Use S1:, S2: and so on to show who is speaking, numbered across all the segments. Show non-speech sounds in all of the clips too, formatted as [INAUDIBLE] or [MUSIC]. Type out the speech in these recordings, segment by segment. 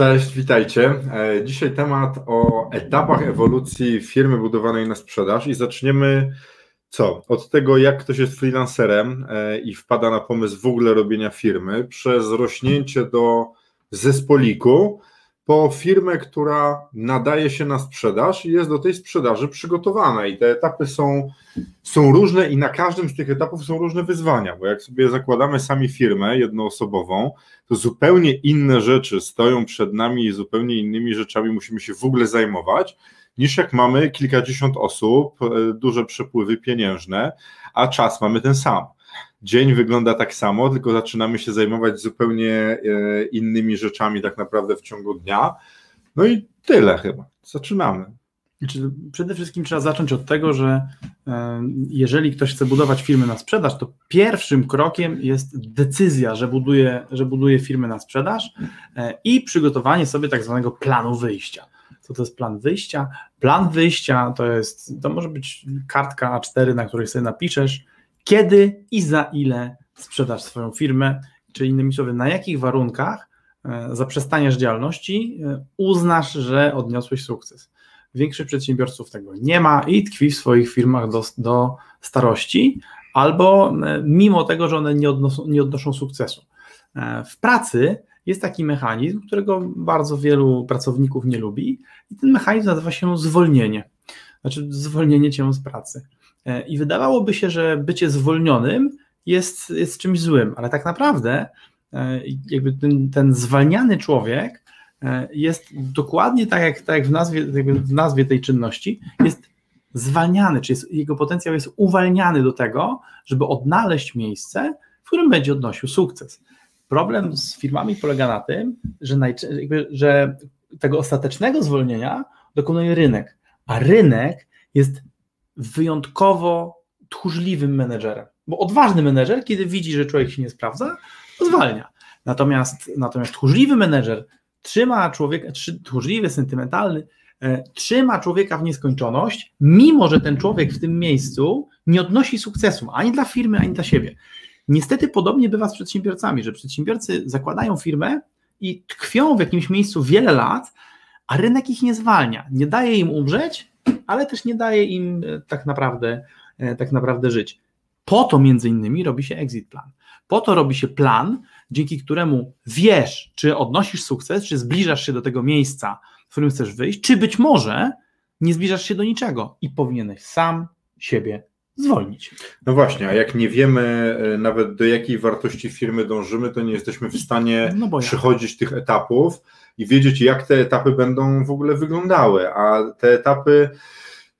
S1: Cześć, witajcie. E, dzisiaj temat o etapach ewolucji firmy budowanej na sprzedaż i zaczniemy co? Od tego, jak ktoś jest freelancerem e, i wpada na pomysł w ogóle robienia firmy, przez rośnięcie do zespoliku, po firmę, która nadaje się na sprzedaż i jest do tej sprzedaży przygotowana. I te etapy są, są różne i na każdym z tych etapów są różne wyzwania, bo jak sobie zakładamy sami firmę jednoosobową, to zupełnie inne rzeczy stoją przed nami i zupełnie innymi rzeczami musimy się w ogóle zajmować, niż jak mamy kilkadziesiąt osób, e, duże przepływy pieniężne, a czas mamy ten sam dzień wygląda tak samo, tylko zaczynamy się zajmować zupełnie e, innymi rzeczami tak naprawdę w ciągu dnia. No i tyle chyba. Zaczynamy.
S2: Znaczy, przede wszystkim trzeba zacząć od tego, że e, jeżeli ktoś chce budować firmę na sprzedaż, to pierwszym krokiem jest decyzja, że buduje, że buduje firmę na sprzedaż e, i przygotowanie sobie tak zwanego planu wyjścia. Co to jest plan wyjścia? Plan wyjścia to jest, to może być kartka A4, na której sobie napiszesz, kiedy i za ile sprzedasz swoją firmę, czyli innymi słowy, na jakich warunkach e, zaprzestaniesz działalności, e, uznasz, że odniosłeś sukces. Większość przedsiębiorców tego nie ma i tkwi w swoich firmach do, do starości, albo e, mimo tego, że one nie odnoszą, nie odnoszą sukcesu. W pracy jest taki mechanizm, którego bardzo wielu pracowników nie lubi, i ten mechanizm nazywa się zwolnienie. Znaczy, zwolnienie cię z pracy. E, I wydawałoby się, że bycie zwolnionym jest, jest czymś złym, ale tak naprawdę e, jakby ten, ten zwalniany człowiek e, jest dokładnie tak jak, tak jak w, nazwie, w nazwie tej czynności, jest zwalniany, czyli jest, jego potencjał jest uwalniany do tego, żeby odnaleźć miejsce, w którym będzie odnosił sukces. Problem z firmami polega na tym, że, jakby, że tego ostatecznego zwolnienia dokonuje rynek, a rynek jest wyjątkowo tchórzliwym menedżerem. Bo odważny menedżer, kiedy widzi, że człowiek się nie sprawdza, zwalnia. Natomiast, natomiast tchórzliwy menedżer trzyma człowieka, tchórzliwy, sentymentalny, e, trzyma człowieka w nieskończoność, mimo że ten człowiek w tym miejscu nie odnosi sukcesu ani dla firmy, ani dla siebie. Niestety podobnie bywa z przedsiębiorcami, że przedsiębiorcy zakładają firmę i tkwią w jakimś miejscu wiele lat, a rynek ich nie zwalnia, nie daje im umrzeć, ale też nie daje im e, tak naprawdę, e, tak naprawdę żyć. Po to między innymi robi się exit plan. Po to robi się plan, dzięki któremu wiesz, czy odnosisz sukces, czy zbliżasz się do tego miejsca, w którym chcesz wyjść, czy być może nie zbliżasz się do niczego i powinieneś sam siebie zwolnić.
S1: No właśnie, a jak nie wiemy e, nawet do jakiej wartości firmy dążymy, to nie jesteśmy w stanie no przechodzić tych etapów i wiedzieć, jak te etapy będą w ogóle wyglądały, a te etapy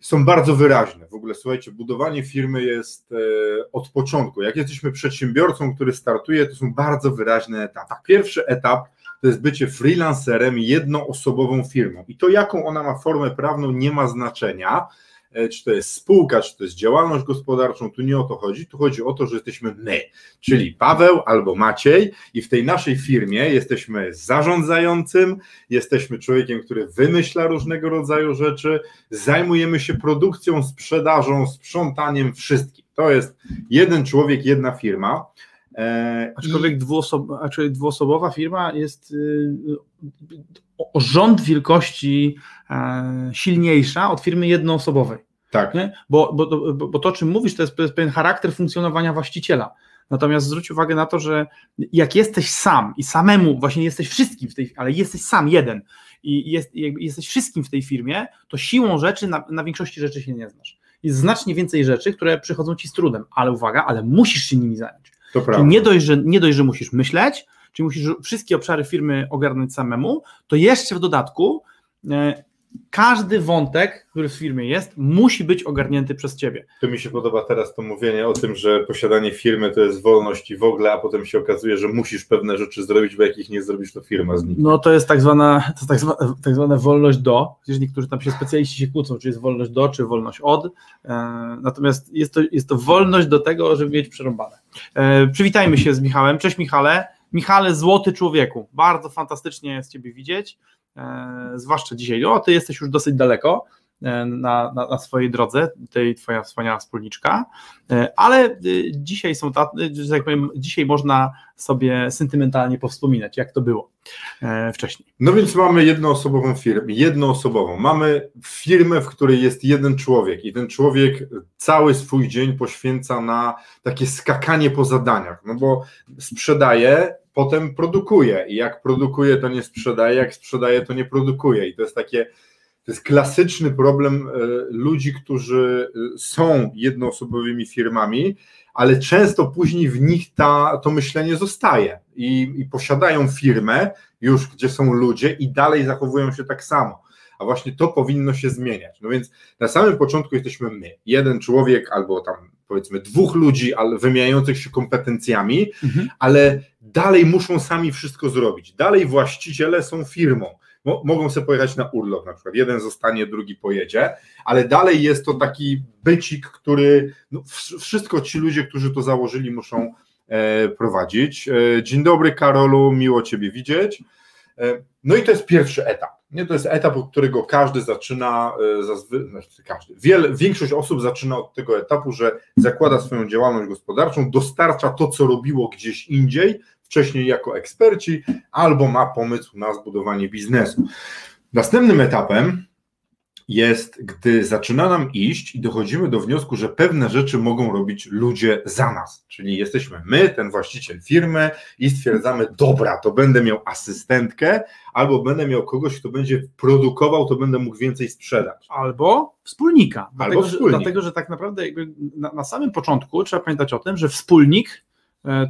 S1: są bardzo wyraźne. W ogóle słuchajcie, budowanie firmy jest e, od początku. Jak jesteśmy przedsiębiorcą, który startuje, to są bardzo wyraźne etapy. Pierwszy etap to jest bycie freelancerem, jednoosobową firmą. I to, jaką ona ma formę prawną, nie ma znaczenia czy to jest spółka, czy to jest działalność gospodarczą, tu nie o to chodzi, tu chodzi o to, że jesteśmy my, czyli Paweł albo Maciej i w tej naszej firmie jesteśmy zarządzającym, jesteśmy człowiekiem, który wymyśla różnego rodzaju rzeczy, zajmujemy się produkcją, sprzedażą, sprzątaniem, wszystkim. To jest jeden człowiek, jedna firma.
S2: E, Aczkolwiek I... dwuosob, dwuosobowa firma jest y, o rząd wielkości e, silniejsza od firmy jednoosobowej.
S1: Tak.
S2: Bo, bo, bo, bo to, o czym mówisz, to jest, to jest pewien charakter funkcjonowania właściciela. Natomiast zwróć uwagę na to, że jak jesteś sam i samemu, właśnie jesteś wszystkim w tej, ale jesteś sam jeden i jest, jesteś wszystkim w tej firmie, to siłą rzeczy na, na większości rzeczy się nie znasz. Jest znacznie więcej rzeczy, które przychodzą ci z trudem, ale uwaga, ale musisz się nimi zająć.
S1: To prawda.
S2: nie dość, że, nie dość, że musisz myśleć, czyli musisz wszystkie obszary firmy ogarnąć samemu, to jeszcze w dodatku e, każdy wątek, który w firmie jest, musi być ogarnięty przez ciebie.
S1: Tu mi się podoba teraz to mówienie o tym, że posiadanie firmy to jest wolność i w ogóle, a potem się okazuje, że musisz pewne rzeczy zrobić, bo jak ich nie zrobisz, to firma zniknie.
S2: No to jest tak zwana, to tak zwana, tak zwana wolność do, przecież niektórzy tam się specjaliści się kłócą, czy jest wolność do, czy wolność od, e, natomiast jest to, jest to wolność do tego, żeby mieć przerąbane. E, przywitajmy się z Michałem. Cześć Michale. Michale, złoty człowieku, bardzo fantastycznie jest Ciebie widzieć. E, zwłaszcza dzisiaj. O, ty jesteś już dosyć daleko na, na, na, swojej drodze, tej twoja wspaniała wspólniczka, e, ale dzisiaj są, że tak powiem, dzisiaj można sobie sentymentalnie powspominać, jak to było wcześniej.
S1: No więc mamy jednoosobową firmę, jednoosobową. Mamy firmę, w której jest jeden człowiek i ten człowiek cały swój dzień poświęca na takie skakanie po zadaniach, no bo sprzedaje potem produkuje i jak produkuje, to nie sprzedaje, jak sprzedaje, to nie produkuje i to jest takie, to jest klasyczny problem e, ludzi, którzy e, są jednoosobowymi firmami, ale często później w nich ta, to myślenie zostaje i, i posiadają firmę już, gdzie są ludzie i dalej zachowują się tak samo a właśnie to powinno się zmieniać. No więc na samym początku jesteśmy my, jeden człowiek albo tam powiedzmy dwóch ludzi ale wymieniających się kompetencjami, mhm. ale dalej muszą sami wszystko zrobić. Dalej właściciele są firmą. Mogą sobie pojechać na urlop, na przykład jeden zostanie, drugi pojedzie, ale dalej jest to taki bycik, który no, wszystko ci ludzie, którzy to założyli, muszą e, prowadzić. E, dzień dobry, Karolu, miło Ciebie widzieć. E, no i to jest pierwszy etap. Nie, to jest etap, od którego każdy zaczyna, e, znaczy każdy, wiele, większość osób zaczyna od tego etapu, że zakłada swoją działalność gospodarczą, dostarcza to, co robiło gdzieś indziej, wcześniej jako eksperci, albo ma pomysł na zbudowanie biznesu. Następnym etapem jest, gdy zaczyna nam iść i dochodzimy do wniosku, że pewne rzeczy mogą robić ludzie za nas. Czyli jesteśmy my, ten właściciel firmy i stwierdzamy, dobra, to będę miał asystentkę, albo będę miał kogoś, kto będzie produkował, to będę mógł więcej sprzedać.
S2: Albo wspólnika.
S1: Dlatego,
S2: albo wspólnik. Że, dlatego że tak naprawdę na, na samym początku trzeba pamiętać o tym, że wspólnik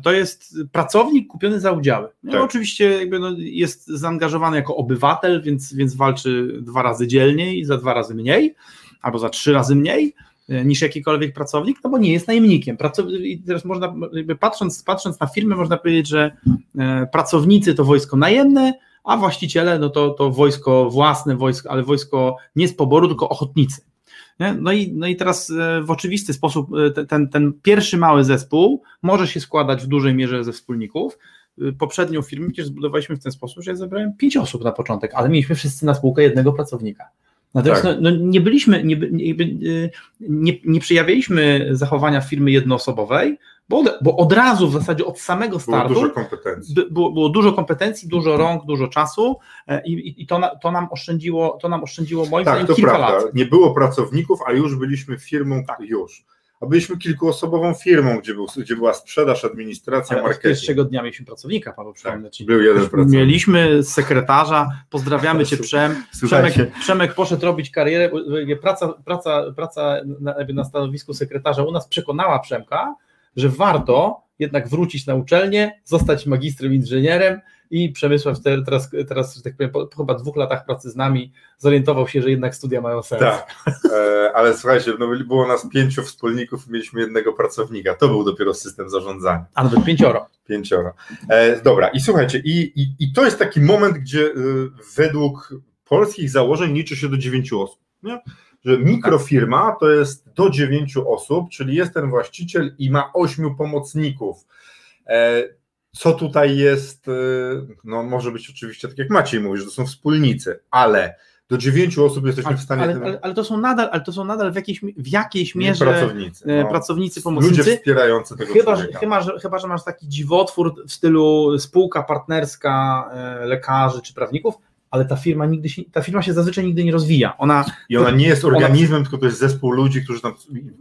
S2: to jest pracownik kupiony za udziały. No, tak. Oczywiście jakby no jest zaangażowany jako obywatel, więc, więc walczy dwa razy dzielniej, za dwa razy mniej, albo za trzy razy mniej e, niż jakikolwiek pracownik, no bo nie jest najemnikiem. I teraz można, patrząc, patrząc na firmę, można powiedzieć, że e, pracownicy to wojsko najemne, a właściciele no to, to wojsko własne, wojsko, ale wojsko nie z poboru, tylko ochotnicy. Nie? No, i, no i teraz e, w oczywisty sposób e, ten, ten pierwszy mały zespół może się składać w dużej mierze ze wspólników. E, poprzednią firmę przecież zbudowaliśmy w ten sposób, że ja zebrałem pięć osób na początek, ale mieliśmy wszyscy na spółkę jednego pracownika. Natomiast tak. no, no, nie byliśmy, nie, nie, nie, nie przejawialiśmy zachowania firmy jednoosobowej, bo, bo od razu w zasadzie od samego startu
S1: było dużo kompetencji,
S2: było, było dużo, kompetencji dużo rąk, dużo czasu e, i, i to, na, to, nam oszczędziło, to nam oszczędziło moim tak, zdaniem kilka prawda. lat.
S1: Nie było pracowników, a już byliśmy firmą tak. już. A byliśmy kilkuosobową firmą, gdzie, był, gdzie była sprzedaż, administracja, Ale marketing.
S2: Od pierwszego dnia mieliśmy pracownika, Paweł
S1: tak, Był jeden pracownik.
S2: Mieliśmy sekretarza, pozdrawiamy Cię Przem. Przemek, Przemek poszedł robić karierę, praca, praca, praca na, na stanowisku sekretarza u nas przekonała Przemka, że warto jednak wrócić na uczelnię, zostać magistrem inżynierem i Przemysław teraz, teraz że tak powiem, po, chyba dwóch latach pracy z nami zorientował się, że jednak studia mają sens.
S1: Tak, e, ale słuchajcie, no było nas pięciu wspólników mieliśmy jednego pracownika, to był dopiero system zarządzania.
S2: A nawet pięcioro.
S1: Pięcioro. E, dobra, i słuchajcie, i, i, i to jest taki moment, gdzie y, według polskich założeń liczy się do dziewięciu osób. Nie? Że mikrofirma to jest do dziewięciu osób, czyli jest ten właściciel i ma ośmiu pomocników. E, co tutaj jest, e, no może być oczywiście tak jak Maciej mówi, że to są wspólnicy, ale do dziewięciu osób jesteśmy
S2: ale,
S1: w stanie.
S2: Ale, ale, ale, to są nadal, ale to są nadal w jakiejś, w jakiejś mierze
S1: pracownicy,
S2: e, no. pracownicy pomocnicy.
S1: Ludzie wspierający tego
S2: chyba, że, chyba, że, chyba, że masz taki dziwotwór w stylu spółka partnerska lekarzy czy prawników, ale ta firma nigdy się, ta firma się zazwyczaj nigdy nie rozwija. Ona,
S1: I ona nie jest organizmem, ona, tylko to jest zespół ludzi, którzy tam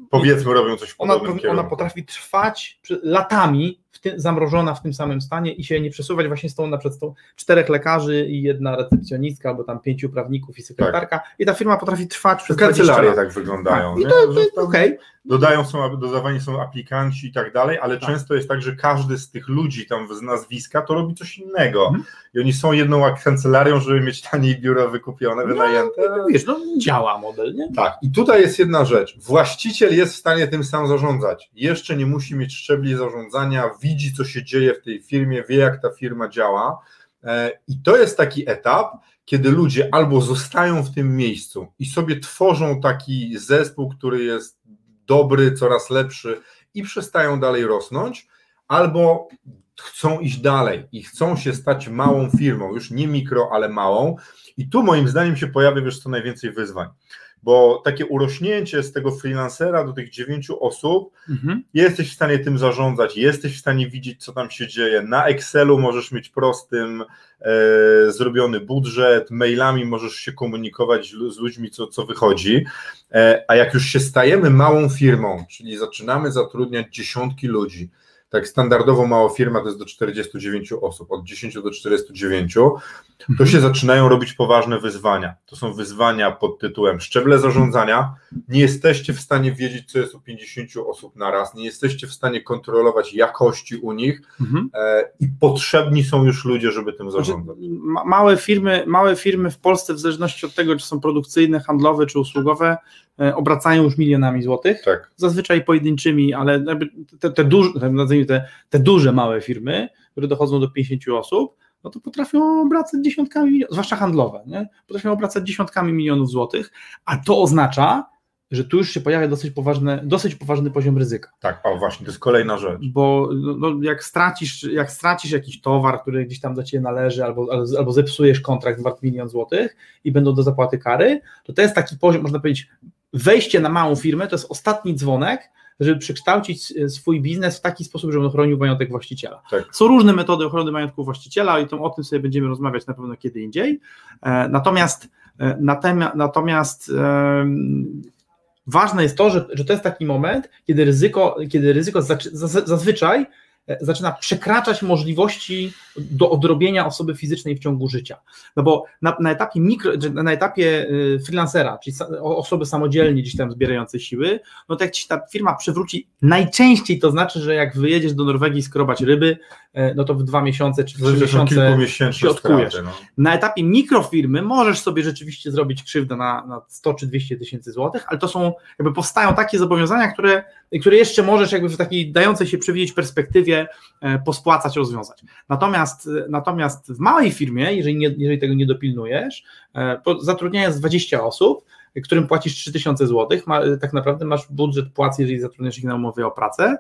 S1: powiedzmy robią coś w
S2: ona, Ona potrafi trwać latami w zamrożona w tym samym stanie i się nie przesuwać właśnie z tą na przykład tą czterech lekarzy i jedna recepcjonistka, albo tam pięciu prawników i sekretarka tak. i ta firma potrafi trwać przez
S1: Kancelarie tak wyglądają.
S2: Tak. I to, to okej. Okay.
S1: Dodają są, dodawani są aplikanci i tak dalej, ale tak. często jest tak, że każdy z tych ludzi tam z nazwiska to robi coś innego. Mhm. I oni są jedną kancelarią, żeby mieć taniej biuro wykupione, no, wynajęte.
S2: Wiesz, no działa model, nie?
S1: Tak. I tutaj jest jedna rzecz. Właściciel jest w stanie tym sam zarządzać. Jeszcze nie musi mieć szczebli zarządzania, widzi, co się dzieje w tej firmie, wie, jak ta firma działa. E, I to jest taki etap, kiedy ludzie albo zostają w tym miejscu i sobie tworzą taki zespół, który jest dobry, coraz lepszy i przestają dalej rosnąć, albo chcą iść dalej i chcą się stać małą firmą, już nie mikro, ale małą. I tu moim zdaniem się pojawia wiesz co najwięcej wyzwań bo takie urośnięcie z tego freelancera do tych dziewięciu osób, mhm. jesteś w stanie tym zarządzać, jesteś w stanie widzieć, co tam się dzieje. Na Excelu możesz mieć prostym e, zrobiony budżet, mailami możesz się komunikować z ludźmi, co, co wychodzi. E, a jak już się stajemy małą firmą, czyli zaczynamy zatrudniać dziesiątki ludzi, tak standardowo mała firma to jest do 49 osób, od 10 do 49, to mhm. się zaczynają robić poważne wyzwania. To są wyzwania pod tytułem szczeble zarządzania. Nie jesteście w stanie wiedzieć, co jest u 50 osób na raz, nie jesteście w stanie kontrolować jakości u nich mhm. e, i potrzebni są już ludzie, żeby tym znaczy, zarządzać.
S2: Małe firmy, małe firmy w Polsce, w zależności od tego, czy są produkcyjne, handlowe, czy usługowe, e, obracają już milionami złotych. Tak. Zazwyczaj pojedynczymi, ale te, te, duże, te, te duże, małe firmy, które dochodzą do 50 osób, no to potrafią obracać dziesiątkami milionów, zwłaszcza handlowe, nie? potrafią obracać dziesiątkami milionów złotych, a to oznacza, że tu już się pojawia dosyć, poważne, dosyć poważny poziom ryzyka.
S1: Tak, o właśnie, to jest kolejna rzecz.
S2: Bo no, no jak, stracisz, jak stracisz jakiś towar, który gdzieś tam do Ciebie należy, albo, albo zepsujesz kontrakt wart milion złotych i będą do zapłaty kary, to to jest taki poziom, można powiedzieć, wejście na małą firmę, to jest ostatni dzwonek, żeby przekształcić e, swój biznes w taki sposób, żeby on chronił majątek właściciela. Tak. Są różne metody ochrony majątku właściciela i to, o tym sobie będziemy rozmawiać na pewno kiedy indziej. E, natomiast e, natomiast, natomiast ważne jest to, że, że to jest taki moment, kiedy ryzyko, kiedy ryzyko zazwyczaj zaczyna przekraczać możliwości do odrobienia osoby fizycznej w ciągu życia. No bo na, na etapie mikro, na etapie y, freelancera, czyli osoby samodzielnie gdzieś tam zbierającej siły, no to jak ci ta firma przewróci, najczęściej to znaczy, że jak wyjedziesz do Norwegii skrobać ryby, e, no to w dwa miesiące czy trzy miesiące się odkujesz. no. Na etapie mikrofirmy możesz sobie rzeczywiście zrobić krzywdę na, na 100 czy 200 tysięcy złotych, ale to są, jakby powstają takie zobowiązania, które, które jeszcze możesz jakby w takiej dającej się przewidzieć perspektywie E, pospłacać, rozwiązać. Natomiast, natomiast w małej firmie, jeżeli, nie, jeżeli tego nie dopilnujesz, e, zatrudniając 20 osób, którym płacisz 3000 zł, tak naprawdę masz budżet płac, jeżeli zatrudniasz ich na umowie o pracę,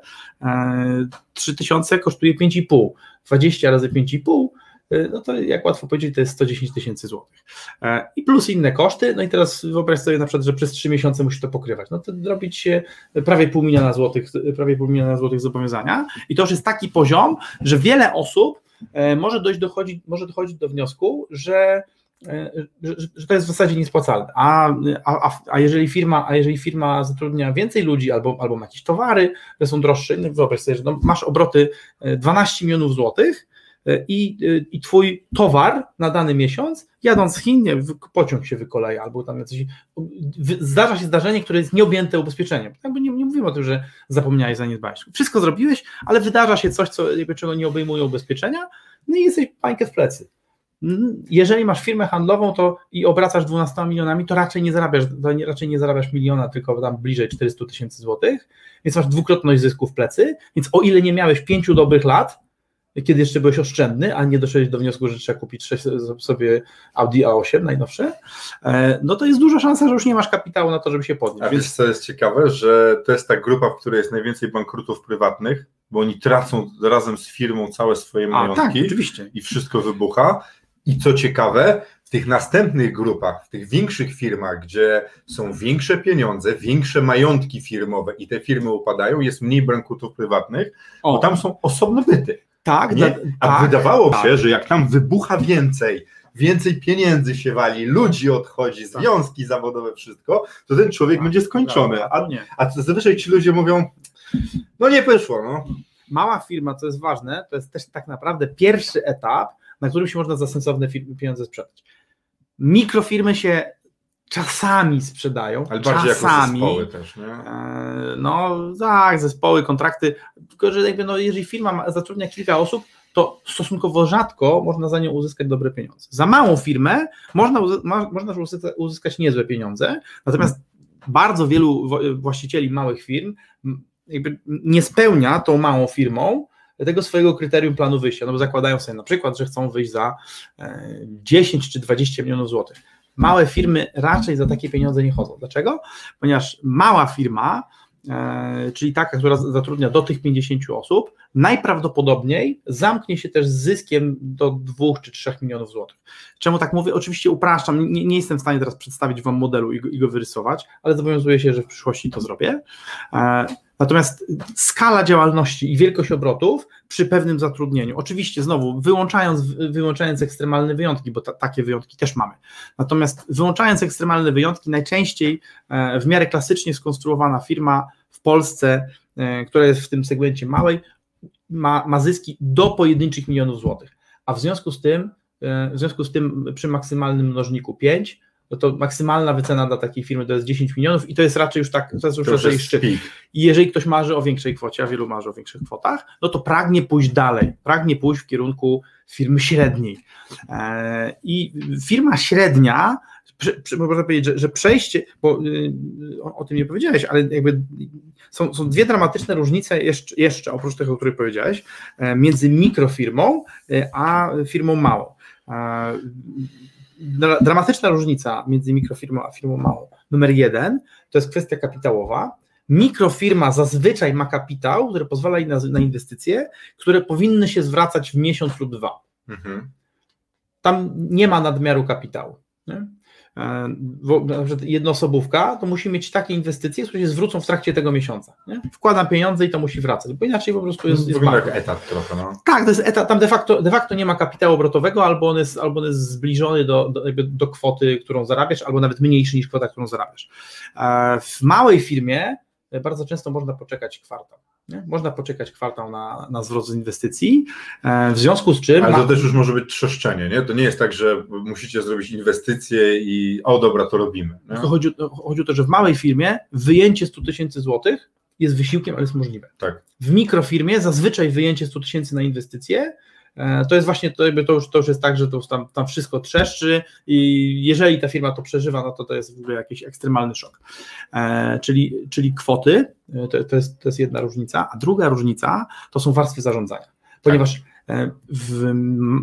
S2: 3000 e, kosztuje 5,5, 20 razy 5,5 Y, no to jak łatwo powiedzieć, to jest 110 tysięcy złotych. E, I plus inne koszty, no i teraz wyobraź sobie na przykład, że przez 3 miesiące musisz to pokrywać. No to robić się prawie pół miliona złotych, prawie pół miliona złotych zobowiązania i to już jest taki poziom, że wiele osób e, może dojść dochodzić, może dochodzić do wniosku, że e, że, że, to jest w zasadzie niespłacalne. A, a, a, jeżeli firma, a jeżeli firma zatrudnia więcej ludzi albo, albo ma jakieś towary, które są droższe, no wyobraź sobie, że no masz obroty 12 milionów złotych, E, i, e, i twój towar na dany miesiąc, jadąc z Chin, nie, pociąg się wykoleja, albo tam jacyś, zdarza się zdarzenie, które jest nieobjęte ubezpieczeniem. Jakby nie, nie mówimy o tym, że zapomniałeś, zaniedbałeś. Wszystko zrobiłeś, ale wydarza się coś, co, czego nie obejmuje ubezpieczenia, no i jesteś pańkę w plecy. Jeżeli masz firmę handlową to i obracasz 12 milionami, to raczej nie zarabiasz, raczej nie zarabiasz miliona, tylko tam bliżej 400 tysięcy złotych, więc masz dwukrotność zysku w plecy, więc o ile nie miałeś pięciu dobrych lat, kiedy jeszcze byłeś oszczędny, a nie doszedłeś do wniosku, że trzeba kupić sobie Audi A8 najnowsze, e, no to jest duża szansa, że już nie masz kapitału na to, żeby się podnieść.
S1: A wiesz, co jest ciekawe, że to jest ta grupa, w której jest najwięcej bankrutów prywatnych, bo oni tracą razem z firmą całe swoje majątki
S2: a, tak, oczywiście.
S1: i wszystko wybucha. I co ciekawe, w tych następnych grupach, w tych większych firmach, gdzie są większe pieniądze, większe majątki firmowe i te firmy upadają, jest mniej bankrutów prywatnych, o. bo tam są osobne byty.
S2: Tak,
S1: nie? A tak, wydawało tak. się, że jak tam wybucha więcej, więcej pieniędzy się wali, ludzi odchodzi, tak. związki zawodowe, wszystko, to ten człowiek tak, będzie skończony. A, a zazwyczaj ci ludzie mówią, no nie wyszło, no.
S2: mała firma, co jest ważne, to jest też tak naprawdę pierwszy etap, na którym się można za sensowne pieniądze sprzedać. Mikrofirmy się czasami sprzedają.
S1: Ale bardziej
S2: czasami,
S1: jako zespoły też, nie?
S2: E, no tak, zespoły, kontrakty, tylko że jakby no, jeżeli firma zatrudnia kilka osób, to stosunkowo rzadko można za nią uzyskać dobre pieniądze. Za małą firmę można, można uzyskać niezłe pieniądze, natomiast bardzo wielu właścicieli małych firm nie spełnia tą małą firmą tego swojego kryterium planu wyjścia, no bo zakładają sobie na przykład, że chcą wyjść za 10 e, czy 20 milionów złotych. Małe firmy raczej za takie pieniądze nie chodzą. Dlaczego? Ponieważ mała firma, e, czyli taka, która zatrudnia do tych 50 osób, najprawdopodobniej zamknie się też z zyskiem do 2 czy 3 milionów złotych. Czemu tak mówię? Oczywiście upraszczam, nie, nie jestem w stanie teraz przedstawić Wam modelu i go, i go wyrysować, ale zobowiązuję się, że w przyszłości to zrobię. Natomiast skala działalności i wielkość obrotów przy pewnym zatrudnieniu, oczywiście znowu wyłączając, wyłączając ekstremalne wyjątki, bo ta, takie wyjątki też mamy. Natomiast wyłączając ekstremalne wyjątki, najczęściej e, w miarę klasycznie skonstruowana firma w Polsce, e, która jest w tym segmencie małej, ma, ma zyski do pojedynczych milionów złotych. A w związku z tym, e, w związku z tym przy maksymalnym mnożniku 5, no to maksymalna wycena dla takiej firmy to jest 10 milionów i to jest raczej już tak, to jest już to raczej szczyt. I jeżeli ktoś marzy o większej kwocie, a wielu marzy o większych kwotach, no to pragnie pójść dalej, pragnie pójść w kierunku firmy średniej. E, I firma średnia, można powiedzieć, że, że przejście, bo y, o, o, tym nie powiedziałeś, ale jakby są, są dwie dramatyczne różnice jeszcze, jeszcze, oprócz tych, o których powiedziałeś, e, między mikrofirmą e, a firmą małą. Dramatyczna różnica między mikrofirmą a firmą małą. Numer jeden to jest kwestia kapitałowa. Mikrofirma zazwyczaj ma kapitał, który pozwala jej na, na inwestycje, które powinny się zwracać w miesiąc lub dwa. Mhm. Tam nie ma nadmiaru kapitału. Nie? E, jednoosobówka, to musi mieć takie inwestycje, które się zwrócą w trakcie tego miesiąca. Nie? Wkładam pieniądze i to musi wracać, bo inaczej po prostu jest.
S1: jest jak etat trochę. No.
S2: Tak, to jest etat, tam de facto, de facto nie ma kapitału obrotowego, albo on jest, albo on jest zbliżony do, do, do kwoty, którą zarabiasz, albo nawet mniejszy niż kwota, którą zarabiasz. E, w małej firmie bardzo często można poczekać kwartał. Nie? Można poczekać kwartał na, na zwrot z inwestycji, e, w związku z czym...
S1: Ale to ma... też już może być trzeszczenie, nie? To nie jest tak, że musicie zrobić inwestycje i o dobra, to robimy.
S2: Nie? Chodzi, chodzi o to, że w małej firmie wyjęcie 100 tysięcy złotych jest wysiłkiem, ale jest możliwe.
S1: Tak.
S2: W mikrofirmie zazwyczaj wyjęcie 100 tysięcy na inwestycje to jest właśnie, to, jakby to, już, to już jest tak, że to tam, tam wszystko trzeszczy i jeżeli ta firma to przeżywa, no to to jest w ogóle jakiś ekstremalny szok. E, czyli, czyli kwoty, e, to, to, jest, to jest jedna różnica, a druga różnica to są warstwy zarządzania, ponieważ tak. w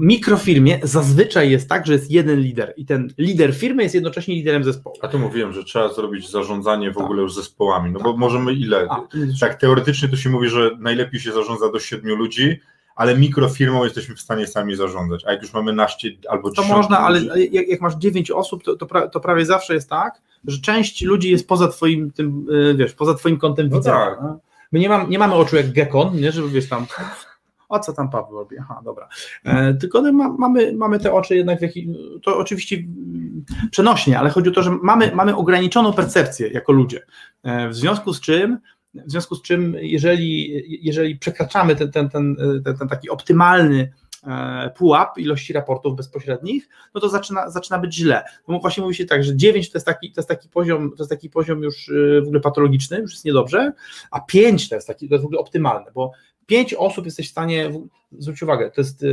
S2: mikrofirmie zazwyczaj jest tak, że jest jeden lider i ten lider firmy jest jednocześnie liderem zespołu.
S1: A tu mówiłem, że trzeba zrobić zarządzanie w tak. ogóle już zespołami, no tak. bo możemy ile? A, tak, teoretycznie to się mówi, że najlepiej się zarządza do siedmiu ludzi, ale mikrofirmą jesteśmy w stanie sami zarządzać. A jak już mamy naście albo
S2: To można, ale jak, jak, masz dziewięć osób, to, to, pra, to, prawie zawsze jest tak, że część ludzi jest poza twoim tym, y, wiesz, poza twoim kątem no widzenia. Tak. My nie, mam, nie mamy oczu jak Gekon, nie, żeby wiesz tam o co tam Paweł robi? Aha, dobra. E, tylko no, ma, mamy, mamy te oczy jednak w jakiś, to oczywiście przenośnie, ale chodzi o to, że mamy, mamy ograniczoną percepcję jako ludzie. E, w związku z czym w związku z czym, jeżeli, jeżeli przekraczamy ten, ten, ten, ten, ten taki optymalny e, pułap ilości raportów bezpośrednich, no to zaczyna, zaczyna być źle. No właśnie mówi się tak, że 9 to jest taki, to jest taki poziom, to jest taki poziom już e, w ogóle patologiczny, już jest niedobrze, a 5 to jest taki, to jest w ogóle optymalne, bo 5 osób jesteś w stanie, zwróć uwagę, to jest e,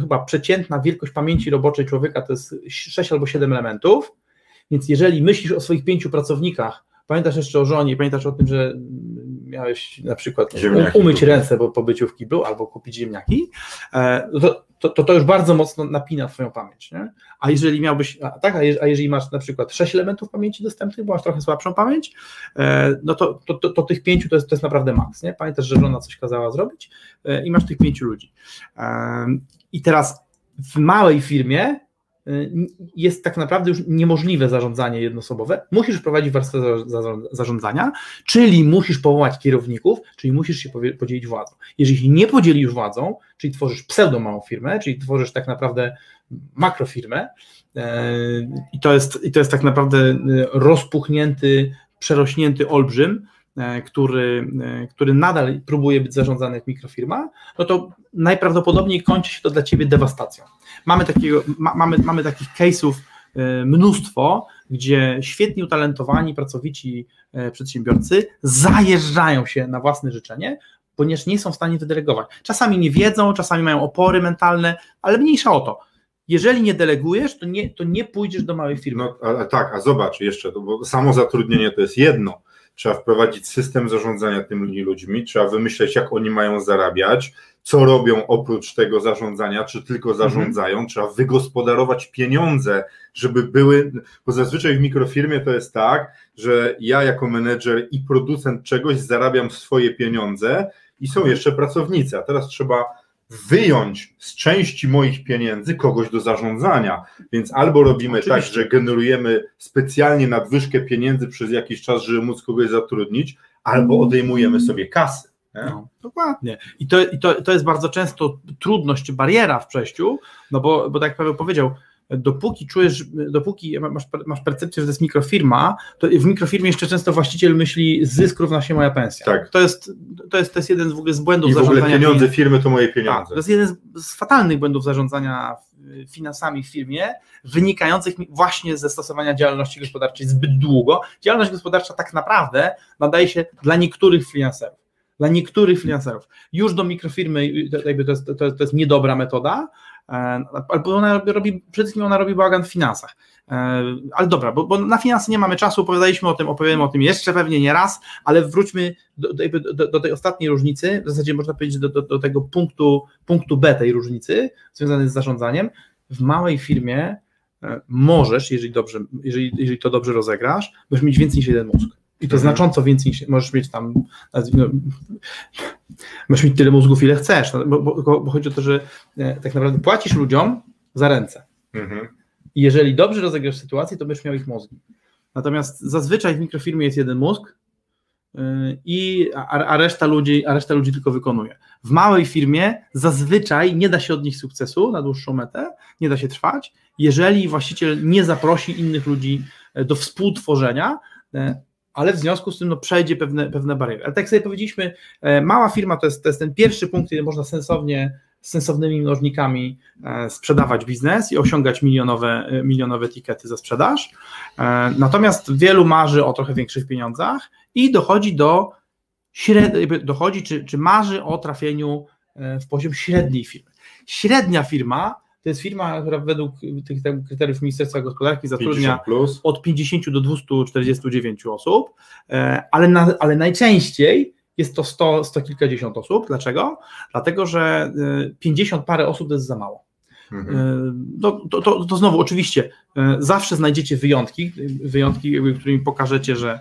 S2: chyba przeciętna wielkość pamięci roboczej człowieka to jest 6 albo 7 elementów, więc jeżeli myślisz o swoich pięciu pracownikach, Pamiętasz jeszcze o żonie, pamiętasz o tym, że miałeś na przykład ziemniaki umyć kupić. ręce po pobyciu w kiblu albo kupić ziemniaki, e, to, to, to, to, już bardzo mocno napina Twoją pamięć. Nie? A jeżeli miałbyś, a, tak, a jeżeli masz na przykład sześć elementów pamięci dostępnych, bo masz trochę słabszą pamięć, e, no to, to, to, to tych pięciu to jest, to jest naprawdę maks. Nie? Pamiętasz, że żona coś kazała zrobić e, i masz tych pięciu ludzi. I teraz w małej firmie jest tak naprawdę już niemożliwe zarządzanie jednoosobowe. Musisz prowadzić warstwę zarządzania, czyli musisz powołać kierowników, czyli musisz się podzielić władzą. Jeżeli nie podzielisz władzą, czyli tworzysz pseudo małą firmę, czyli tworzysz tak naprawdę makrofirmę y, i to jest, i to jest tak naprawdę y, rozpuchnięty, przerośnięty olbrzym, który, który nadal próbuje być zarządzany jak mikrofirma, no to najprawdopodobniej kończy się to dla ciebie dewastacją. Mamy, takiego, ma, mamy, mamy takich case'ów mnóstwo, gdzie świetni, utalentowani, pracowici przedsiębiorcy zajeżdżają się na własne życzenie, ponieważ nie są w stanie wydelegować. Czasami nie wiedzą, czasami mają opory mentalne, ale mniejsza o to. Jeżeli nie delegujesz, to nie, to nie pójdziesz do małej firmy.
S1: No a, tak, a zobacz jeszcze, bo samo zatrudnienie to jest jedno. Trzeba wprowadzić system zarządzania tymi ludźmi, trzeba wymyśleć, jak oni mają zarabiać, co robią oprócz tego zarządzania, czy tylko mhm. zarządzają, mhm. trzeba wygospodarować pieniądze, żeby były, bo zazwyczaj w mikrofirmie to jest tak, że ja jako menedżer i producent czegoś zarabiam swoje pieniądze i są jeszcze pracownicy, a teraz trzeba wyjąć z części moich pieniędzy kogoś do zarządzania. Więc albo robimy tak, Oczywiście. tak, że generujemy specjalnie nadwyżkę pieniędzy przez jakiś czas, żeby móc kogoś zatrudnić, albo odejmujemy sobie kasy.
S2: No, dokładnie. I, to, i to, to jest bardzo często trudność bariera w przejściu, no bo, bo tak jak Paweł powiedział, dopóki czujesz, dopóki masz, masz percepcję, że to jest mikrofirma, to w mikrofirmie jeszcze często właściciel myśli zysk równa się moja pensja. Tak. To, jest, to, jest, to jest jeden z z błędów
S1: I w ogóle pieniądze firmy to moje pieniądze. Tak,
S2: to jest jeden z, z fatalnych błędów zarządzania finansami w firmie, wynikających właśnie ze stosowania działalności gospodarczej zbyt długo. Działalność gospodarcza tak naprawdę nadaje się dla niektórych freelancerów dla niektórych freelancerów. Już do mikrofirmy jakby to, jest, to, jest, to jest niedobra metoda, albo ona robi, przede wszystkim ona robi bałagan w finansach. E, ale dobra, bo, bo, na finanse nie mamy czasu, opowiadaliśmy o tym, opowiemy o tym jeszcze pewnie nie raz, ale wróćmy do, do, do tej ostatniej różnicy, w zasadzie można powiedzieć do, do, tego punktu, punktu B tej różnicy, związanej z zarządzaniem. W małej firmie e, możesz, jeżeli, dobrze, jeżeli, jeżeli to dobrze rozegrasz, możesz mieć więcej niż jeden mózg. I to mhm. znacząco więcej niż możesz mieć tam, no, możesz mieć tyle mózgów, ile chcesz, no, bo, bo, bo, chodzi o to, że e, tak naprawdę płacisz ludziom za ręce. Mhm. I jeżeli dobrze rozegrasz sytuację, to będziesz miał ich mózgi. Natomiast zazwyczaj w mikrofirmie jest jeden mózg yy, i, a, a, reszta ludzi, a reszta ludzi tylko wykonuje. W małej firmie zazwyczaj nie da się od nich sukcesu na dłuższą metę, nie da się trwać, jeżeli właściciel nie zaprosi innych ludzi e, do współtworzenia, e, ale w związku z tym no, przejdzie pewne, pewne bariery. Ale tak jak sobie powiedzieliśmy, e, mała firma to jest, to jest ten pierwszy punkt, kiedy można sensownie, sensownymi mnożnikami e, sprzedawać biznes i osiągać milionowe, e, milionowe etykiety za sprzedaż. Natomiast wielu marzy o trochę większych pieniądzach i dochodzi do dochodzi czy, czy marzy o trafieniu w poziom średniej firmy. Średnia firma to jest firma, która według tych kryteriów Ministerstwa Gospodarki zatrudnia 50 od 50 do 249 osób, e, ale, na, ale najczęściej jest to 100, 100 kilkadziesiąt osób. Dlaczego? Dlatego, że 50 e, parę osób to jest za mało. Mhm. E, to, to, to, to, znowu, oczywiście, zawsze znajdziecie wyjątki, wyjątki, którymi pokażecie, że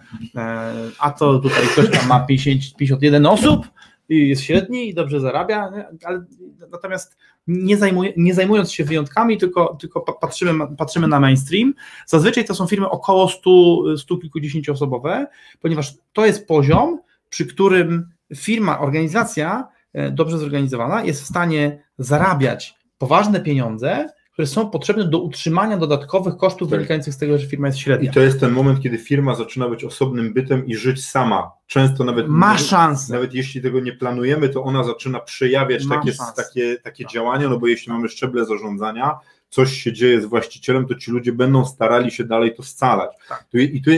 S2: a to tutaj ktoś tam ma 50, 51 osób, jest średni i dobrze zarabia, ale natomiast nie, zajmuj, nie zajmując się wyjątkami, tylko, tylko patrzymy, patrzymy na mainstream. Zazwyczaj to są firmy około 100, 100 kilkudziesięcioosobowe, ponieważ to jest poziom, przy którym firma, organizacja e, dobrze zorganizowana jest w stanie zarabiać poważne pieniądze, które są potrzebne do utrzymania dodatkowych kosztów tak. wynikających z tego, że firma jest średnia.
S1: I to jest ten moment, kiedy firma zaczyna być osobnym bytem i żyć sama. Często nawet
S2: ma szansę.
S1: Nawet jeśli tego nie planujemy, to ona zaczyna przejawiać takie, takie, takie tak. działania, no bo jeśli mamy szczeble zarządzania, coś się dzieje z właścicielem, to ci ludzie będą starali się dalej to scalać. Tak. I, tu,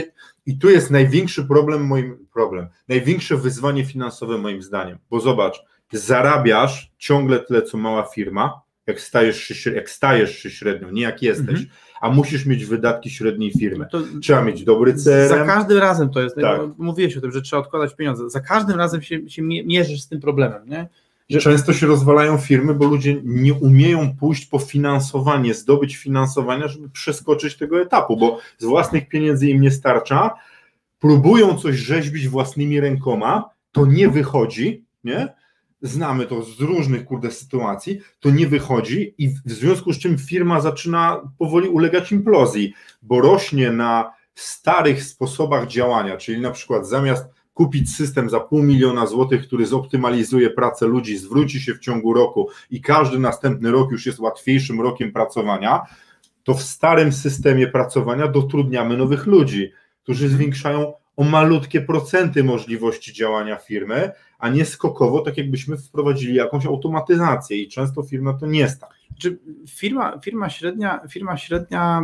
S1: I tu jest największy problem, moim problem, największe wyzwanie finansowe moim zdaniem, bo zobacz, zarabiasz ciągle tyle, co mała firma, jak stajesz się, jak stajesz się średnio, nie jak jesteś, mhm. a musisz mieć wydatki średniej firmy. To trzeba mieć dobry CRM.
S2: Za każdym razem to jest, tak. mówiłeś o tym, że trzeba odkładać pieniądze, za każdym razem się, się mierzysz z tym problemem, nie?
S1: Że... Często się rozwalają firmy, bo ludzie nie umieją pójść po finansowanie, zdobyć finansowania, żeby przeskoczyć tego etapu, bo z własnych pieniędzy im nie starcza, próbują coś rzeźbić własnymi rękoma, to nie wychodzi, nie? Znamy to z różnych kurde sytuacji, to nie wychodzi i w związku z czym firma zaczyna powoli ulegać implozji, bo rośnie na starych sposobach działania, czyli na przykład zamiast kupić system za pół miliona złotych, który zoptymalizuje pracę ludzi, zwróci się w ciągu roku i każdy następny rok już jest łatwiejszym rokiem pracowania, to w starym systemie pracowania dotrudniamy nowych ludzi, którzy zwiększają o malutkie procenty możliwości działania firmy, a nie skokowo, tak jakbyśmy wprowadzili jakąś automatyzację i często firma to nie stać.
S2: Czy firma, firma średnia, firma średnia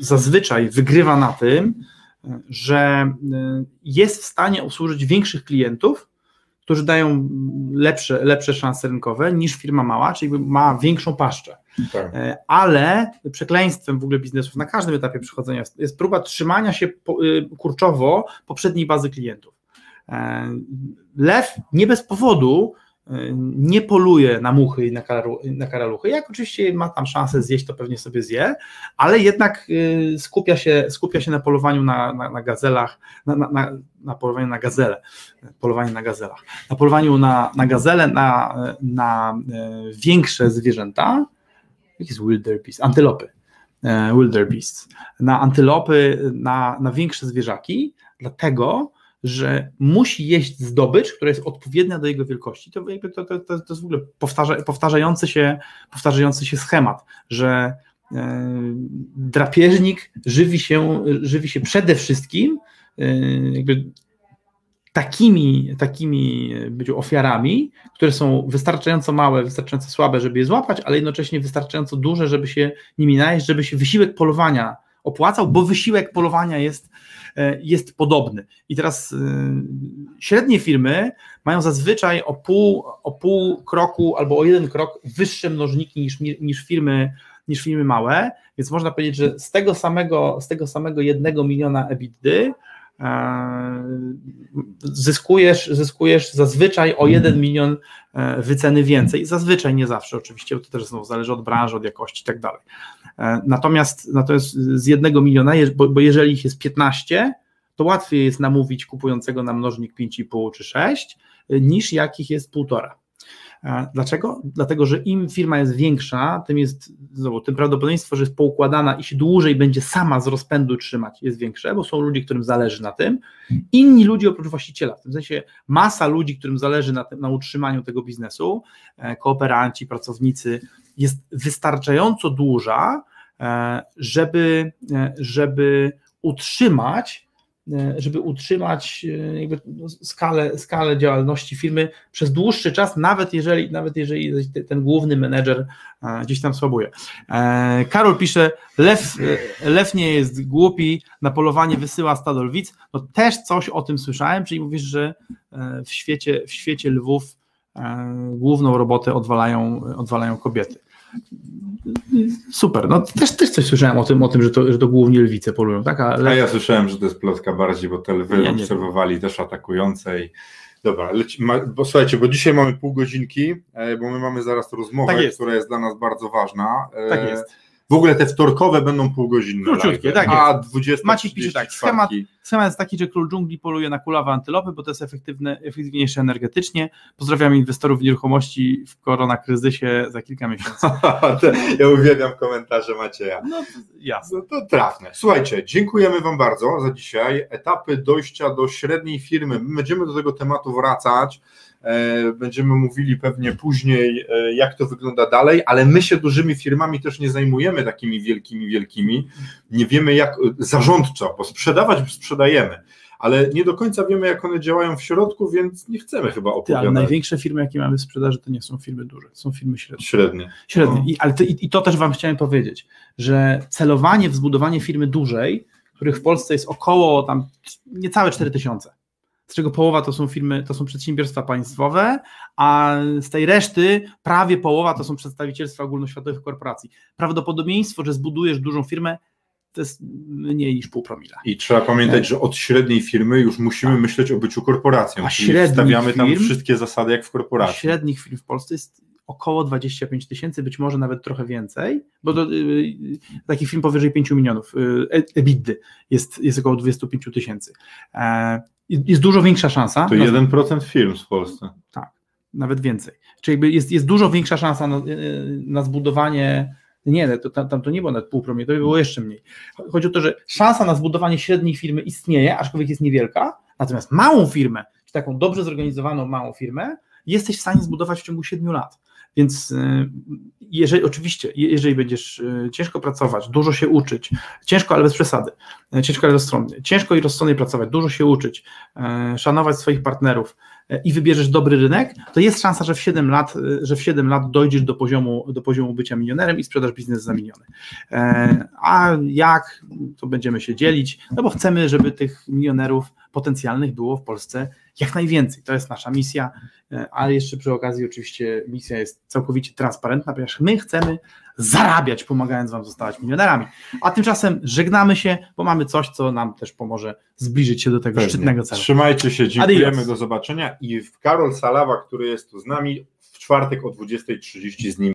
S2: y, zazwyczaj wygrywa na tym, że y, jest w stanie obsłużyć większych klientów, którzy dają lepsze, lepsze szanse rynkowe niż firma mała, czyli ma większą paszczę. Tak. E, ale przekleństwem w ogóle biznesów na każdym etapie przychodzenia jest, próba trzymania się y, kurczowo poprzedniej bazy klientów. E, lew nie bez powodu nie poluje na muchy i na, karalu, na karaluchy. Jak oczywiście ma tam szansę zjeść, to pewnie sobie zje, ale jednak y, skupia się, skupia się na polowaniu na, na, na gazelach, na, na, na, polowaniu na gazele, polowanie na gazelach, na polowaniu na, na gazele, na, na większe zwierzęta, jakie jest wildebeest, antylopy, y, wildebeest, na antylopy, na, na większe zwierzaki, dlatego, że musi jeść zdobycz, która jest odpowiednia do jego wielkości. To, to, to, to jest w ogóle powtarza, powtarzający, się, powtarzający się schemat, że e, drapieżnik żywi się, żywi się przede wszystkim e, jakby takimi, takimi być ofiarami, które są wystarczająco małe, wystarczająco słabe, żeby je złapać, ale jednocześnie wystarczająco duże, żeby się nimi najeść, żeby się wysiłek polowania opłacał, bo wysiłek polowania jest, e, jest podobny. I teraz e, średnie firmy mają zazwyczaj o pół, o pół kroku albo o jeden krok wyższe mnożniki niż, niż firmy niż firmy małe, więc można powiedzieć, że z tego samego, z tego samego jednego miliona EBITDA e, E, zyskujesz, zyskujesz zazwyczaj o 1 milion e, wyceny więcej. Zazwyczaj, nie zawsze oczywiście, bo to też znowu zależy od branży, od jakości i tak dalej. E, natomiast, no natomiast z 1 miliona, bo, bo jeżeli ich jest 15, to łatwiej jest namówić kupującego na mnożnik 5,5 czy 6, niż jakich jest 1,5 dlaczego? Dlatego, że im firma jest większa, tym jest, znowu, tym prawdopodobieństwo, że jest poukładana i się dłużej będzie sama z rozpędu trzymać, jest większe, bo są ludzie, którym zależy na tym. Inni ludzie oprócz właściciela, w tym sensie masa ludzi, którym zależy na, tym, na utrzymaniu tego biznesu, kooperanci, pracownicy, jest wystarczająco duża, E, żeby, e, żeby utrzymać e, żeby utrzymać jakby no, skalę, skalę działalności firmy przez dłuższy czas, nawet jeżeli, nawet jeżeli ten główny menedżer gdzieś tam słabuje. Karol pisze, lew, lew nie jest głupi, na polowanie wysyła stado lwic. No też coś o tym słyszałem, czyli mówisz, że w świecie, w świecie lwów główną robotę odwalają, odwalają kobiety. Super, no też, też coś słyszałem o tym, o tym że, to, że to głównie lwice polują, tak?
S1: Ale... A ja słyszałem, że to jest plotka bardziej, bo te lwy ja obserwowali też atakujące i Dobra, leci, ma, bo słuchajcie, bo dzisiaj mamy pół godzinki, e, bo my mamy zaraz rozmowę, tak która jest dla nas bardzo ważna.
S2: E, tak jest.
S1: W ogóle te wtorkowe będą półgodzinne.
S2: Króciutkie, tak
S1: A 20
S2: Maciej pisze tak, schemat, schemat jest taki, że król dżungli poluje na kulawe antylopy, bo to jest efektywne, efektywniejsze energetycznie. Pozdrawiam inwestorów w nieruchomości w koronakryzysie za kilka miesięcy. [LAUGHS]
S1: ja uwielbiam komentarze Macieja.
S2: No jasne.
S1: No to trafne. Słuchajcie, dziękujemy Wam bardzo za dzisiaj. Etapy dojścia do średniej firmy. My będziemy do tego tematu wracać. E, będziemy mówili pewnie później, e, jak to wygląda dalej, ale my się dużymi firmami też nie zajmujemy takimi wielkimi, wielkimi. Nie wiemy jak zarządczo, bo sprzedawać sprzedajemy ale nie do końca wiemy, jak one działają w środku, więc nie chcemy chyba opowiadać. ale
S2: największe firmy, jakie mamy w sprzedaży, to nie są firmy duże, są firmy średnie.
S1: Średnie.
S2: Średnie. No. I, ale to, i, I to też Wam chciałem powiedzieć, że celowanie w zbudowanie firmy dużej, których w Polsce jest około tam niecałe 4 tysiące, z czego połowa to są firmy, to są przedsiębiorstwa państwowe, a z tej reszty prawie połowa to są przedstawicielstwa ogólnoświatowych korporacji. Prawdopodobieństwo, że zbudujesz dużą firmę, to jest mniej niż pół promila.
S1: I trzeba pamiętać, że od średniej firmy już musimy tak. myśleć o byciu korporacją. A średnich stawiamy tam firm, wszystkie zasady jak w korporacji.
S2: Średnich firm w Polsce jest około 25 tysięcy, być może nawet trochę więcej, bo to, yy, takich firm powyżej 5 milionów yy, EBITDA jest, jest około 25 tysięcy. E, jest dużo większa szansa.
S1: To na, 1% firm w Polsce.
S2: Tak, nawet więcej. Czyli jest, jest dużo większa szansa na, na zbudowanie. Nie, to, tam, tam to nie było nawet pół promil, to by było jeszcze mniej. Chodzi o to, że szansa na zbudowanie średniej firmy istnieje, aczkolwiek jest niewielka, natomiast małą firmę, czy taką dobrze zorganizowaną małą firmę, jesteś w stanie zbudować w ciągu 7 lat. Więc y, jeżeli oczywiście, jeżeli będziesz y, ciężko pracować, dużo się uczyć, ciężko, ale bez przesady, y, ciężko, ale rozsądnie, ciężko i rozsądnie pracować, dużo się uczyć, szanować swoich partnerów i wybierzesz dobry rynek, to jest szansa, że w 7 lat, że w 7 lat dojdziesz do poziomu, do poziomu bycia milionerem i sprzedasz biznes za miliony. A jak, to będziemy się dzielić, no bo chcemy, żeby tych milionerów potencjalnych było w Polsce jak najwięcej. To jest nasza misja, e, ale jeszcze przy okazji oczywiście misja jest całkowicie transparentna, ponieważ my chcemy zarabiać, pomagając Wam zostawać milionerami. A tymczasem żegnamy się, bo mamy coś, co nam też pomoże zbliżyć się do tego Pewnie. szczytnego celu.
S1: Trzymajcie się, dziękujemy, Adios. do zobaczenia i Karol Salawa, który jest tu z nami, w czwartek o 20.30 z nim